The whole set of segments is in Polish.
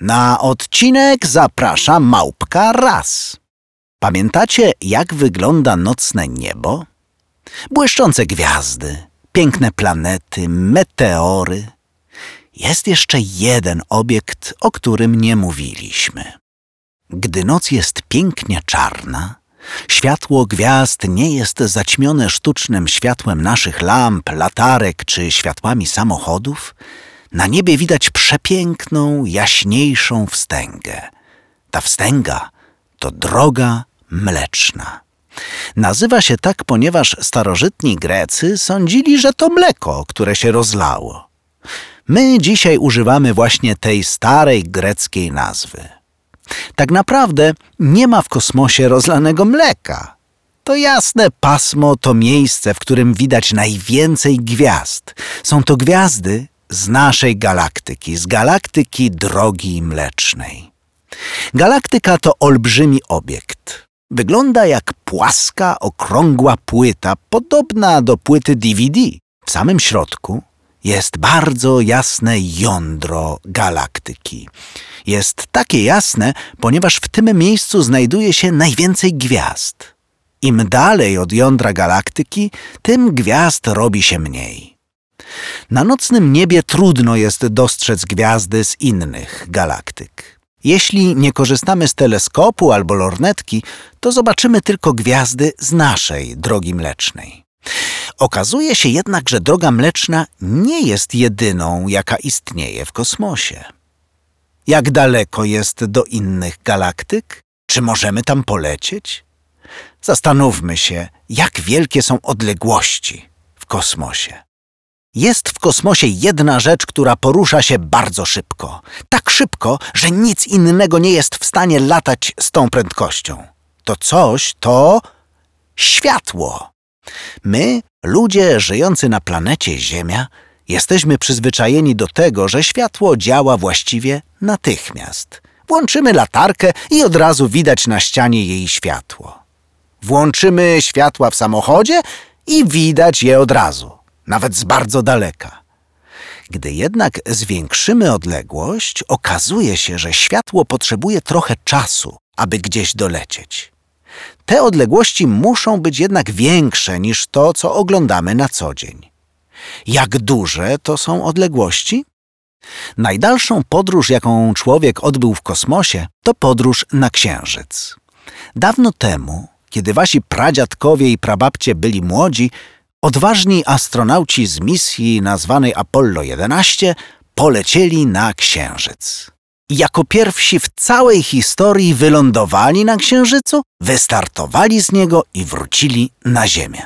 Na odcinek zaprasza małpka raz. Pamiętacie, jak wygląda nocne niebo? Błyszczące gwiazdy, piękne planety, meteory. Jest jeszcze jeden obiekt, o którym nie mówiliśmy. Gdy noc jest pięknie czarna, światło gwiazd nie jest zaćmione sztucznym światłem naszych lamp, latarek czy światłami samochodów, na niebie widać przepiękną, jaśniejszą wstęgę. Ta wstęga to droga mleczna. Nazywa się tak, ponieważ starożytni Grecy sądzili, że to mleko, które się rozlało. My dzisiaj używamy właśnie tej starej greckiej nazwy. Tak naprawdę nie ma w kosmosie rozlanego mleka. To jasne pasmo to miejsce, w którym widać najwięcej gwiazd. Są to gwiazdy z naszej galaktyki, z galaktyki Drogi Mlecznej. Galaktyka to olbrzymi obiekt. Wygląda jak płaska, okrągła płyta, podobna do płyty DVD. W samym środku jest bardzo jasne jądro galaktyki. Jest takie jasne, ponieważ w tym miejscu znajduje się najwięcej gwiazd. Im dalej od jądra galaktyki, tym gwiazd robi się mniej. Na nocnym niebie trudno jest dostrzec gwiazdy z innych galaktyk. Jeśli nie korzystamy z teleskopu albo lornetki, to zobaczymy tylko gwiazdy z naszej drogi mlecznej. Okazuje się jednak, że droga mleczna nie jest jedyną, jaka istnieje w kosmosie. Jak daleko jest do innych galaktyk? Czy możemy tam polecieć? Zastanówmy się, jak wielkie są odległości w kosmosie. Jest w kosmosie jedna rzecz, która porusza się bardzo szybko. Tak szybko, że nic innego nie jest w stanie latać z tą prędkością. To coś to światło. My, ludzie żyjący na planecie Ziemia, jesteśmy przyzwyczajeni do tego, że światło działa właściwie natychmiast. Włączymy latarkę i od razu widać na ścianie jej światło. Włączymy światła w samochodzie i widać je od razu nawet z bardzo daleka. Gdy jednak zwiększymy odległość, okazuje się, że światło potrzebuje trochę czasu, aby gdzieś dolecieć. Te odległości muszą być jednak większe niż to, co oglądamy na co dzień. Jak duże to są odległości? Najdalszą podróż, jaką człowiek odbył w kosmosie, to podróż na Księżyc. Dawno temu, kiedy wasi pradziadkowie i prababcie byli młodzi, Odważni astronauci z misji nazwanej Apollo 11 polecieli na Księżyc. Jako pierwsi w całej historii wylądowali na Księżycu, wystartowali z niego i wrócili na Ziemię.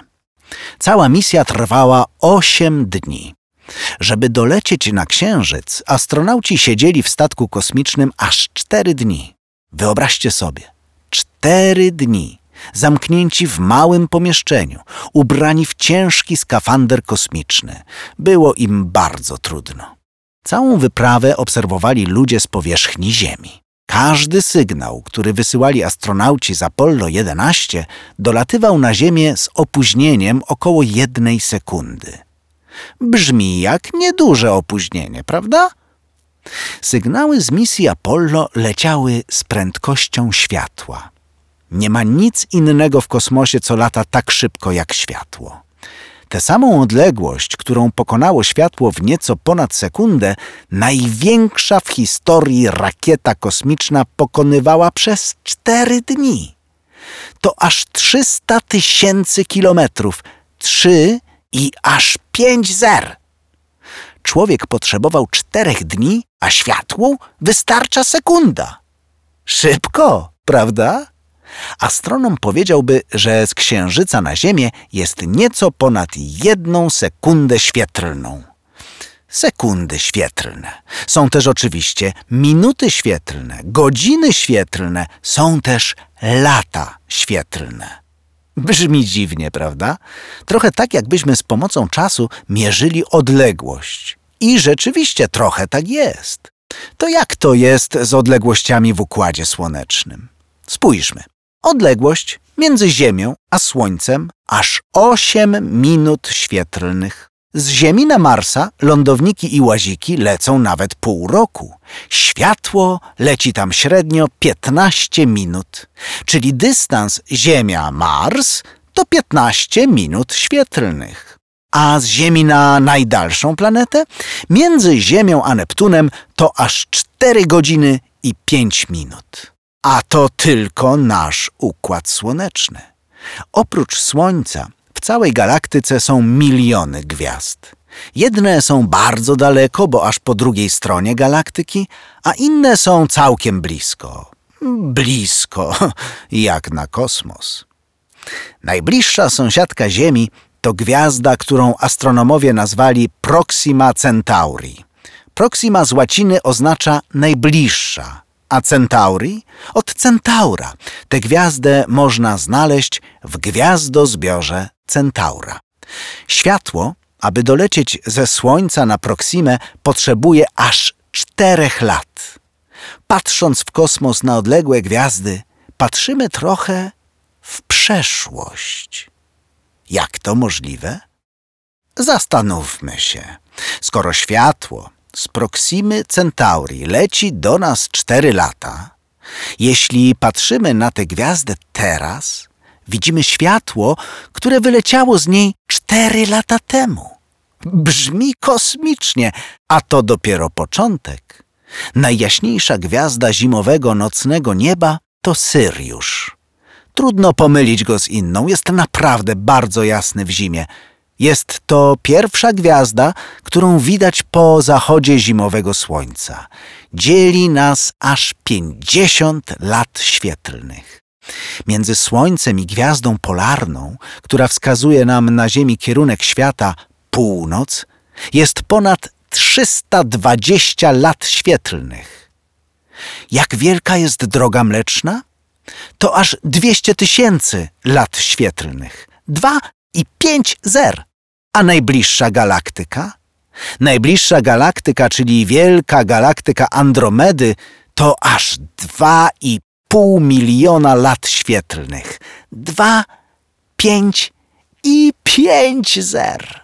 Cała misja trwała 8 dni. Żeby dolecieć na Księżyc, astronauci siedzieli w statku kosmicznym aż 4 dni. Wyobraźcie sobie, 4 dni zamknięci w małym pomieszczeniu, ubrani w ciężki skafander kosmiczny. Było im bardzo trudno. Całą wyprawę obserwowali ludzie z powierzchni Ziemi. Każdy sygnał, który wysyłali astronauci z Apollo 11, dolatywał na Ziemię z opóźnieniem około jednej sekundy. Brzmi jak nieduże opóźnienie, prawda? Sygnały z misji Apollo leciały z prędkością światła. Nie ma nic innego w kosmosie, co lata tak szybko jak światło. Tę samą odległość, którą pokonało światło w nieco ponad sekundę, największa w historii rakieta kosmiczna pokonywała przez cztery dni. To aż 300 tysięcy kilometrów, trzy i aż pięć zer. Człowiek potrzebował czterech dni, a światłu wystarcza sekunda. Szybko, prawda? Astronom powiedziałby, że z Księżyca na Ziemię jest nieco ponad jedną sekundę świetlną. Sekundy świetlne. Są też oczywiście minuty świetlne, godziny świetlne, są też lata świetlne. Brzmi dziwnie, prawda? Trochę tak, jakbyśmy z pomocą czasu mierzyli odległość. I rzeczywiście trochę tak jest. To jak to jest z odległościami w układzie słonecznym? Spójrzmy. Odległość między Ziemią a Słońcem aż 8 minut świetlnych. Z Ziemi na Marsa lądowniki i łaziki lecą nawet pół roku. Światło leci tam średnio 15 minut, czyli dystans Ziemia-Mars to 15 minut świetlnych. A z Ziemi na najdalszą planetę, między Ziemią a Neptunem, to aż 4 godziny i 5 minut. A to tylko nasz układ słoneczny. Oprócz Słońca w całej galaktyce są miliony gwiazd. Jedne są bardzo daleko, bo aż po drugiej stronie galaktyki, a inne są całkiem blisko. Blisko, jak na kosmos. Najbliższa sąsiadka Ziemi to gwiazda, którą astronomowie nazwali Proxima Centauri. Proxima z łaciny oznacza najbliższa, a Centauri od Centaura. Tę gwiazdę można znaleźć w gwiazdozbiorze Centaura. Światło, aby dolecieć ze Słońca na Proximę, potrzebuje aż czterech lat. Patrząc w kosmos na odległe gwiazdy, patrzymy trochę w przeszłość. Jak to możliwe? Zastanówmy się. Skoro światło z Proximy Centauri leci do nas cztery lata, jeśli patrzymy na tę gwiazdę teraz, widzimy światło, które wyleciało z niej cztery lata temu. Brzmi kosmicznie, a to dopiero początek. Najjaśniejsza gwiazda zimowego nocnego nieba to Syriusz. Trudno pomylić go z inną, jest naprawdę bardzo jasny w zimie. Jest to pierwsza gwiazda, którą widać po zachodzie zimowego słońca. Dzieli nas aż 50 lat świetlnych. Między Słońcem i gwiazdą polarną, która wskazuje nam na Ziemi kierunek świata, północ, jest ponad 320 lat świetlnych. Jak wielka jest droga mleczna? To aż 200 tysięcy lat świetlnych. Dwa i pięć zer. A najbliższa galaktyka? Najbliższa galaktyka, czyli wielka galaktyka Andromedy, to aż dwa i pół miliona lat świetlnych. Dwa, pięć i pięć zer.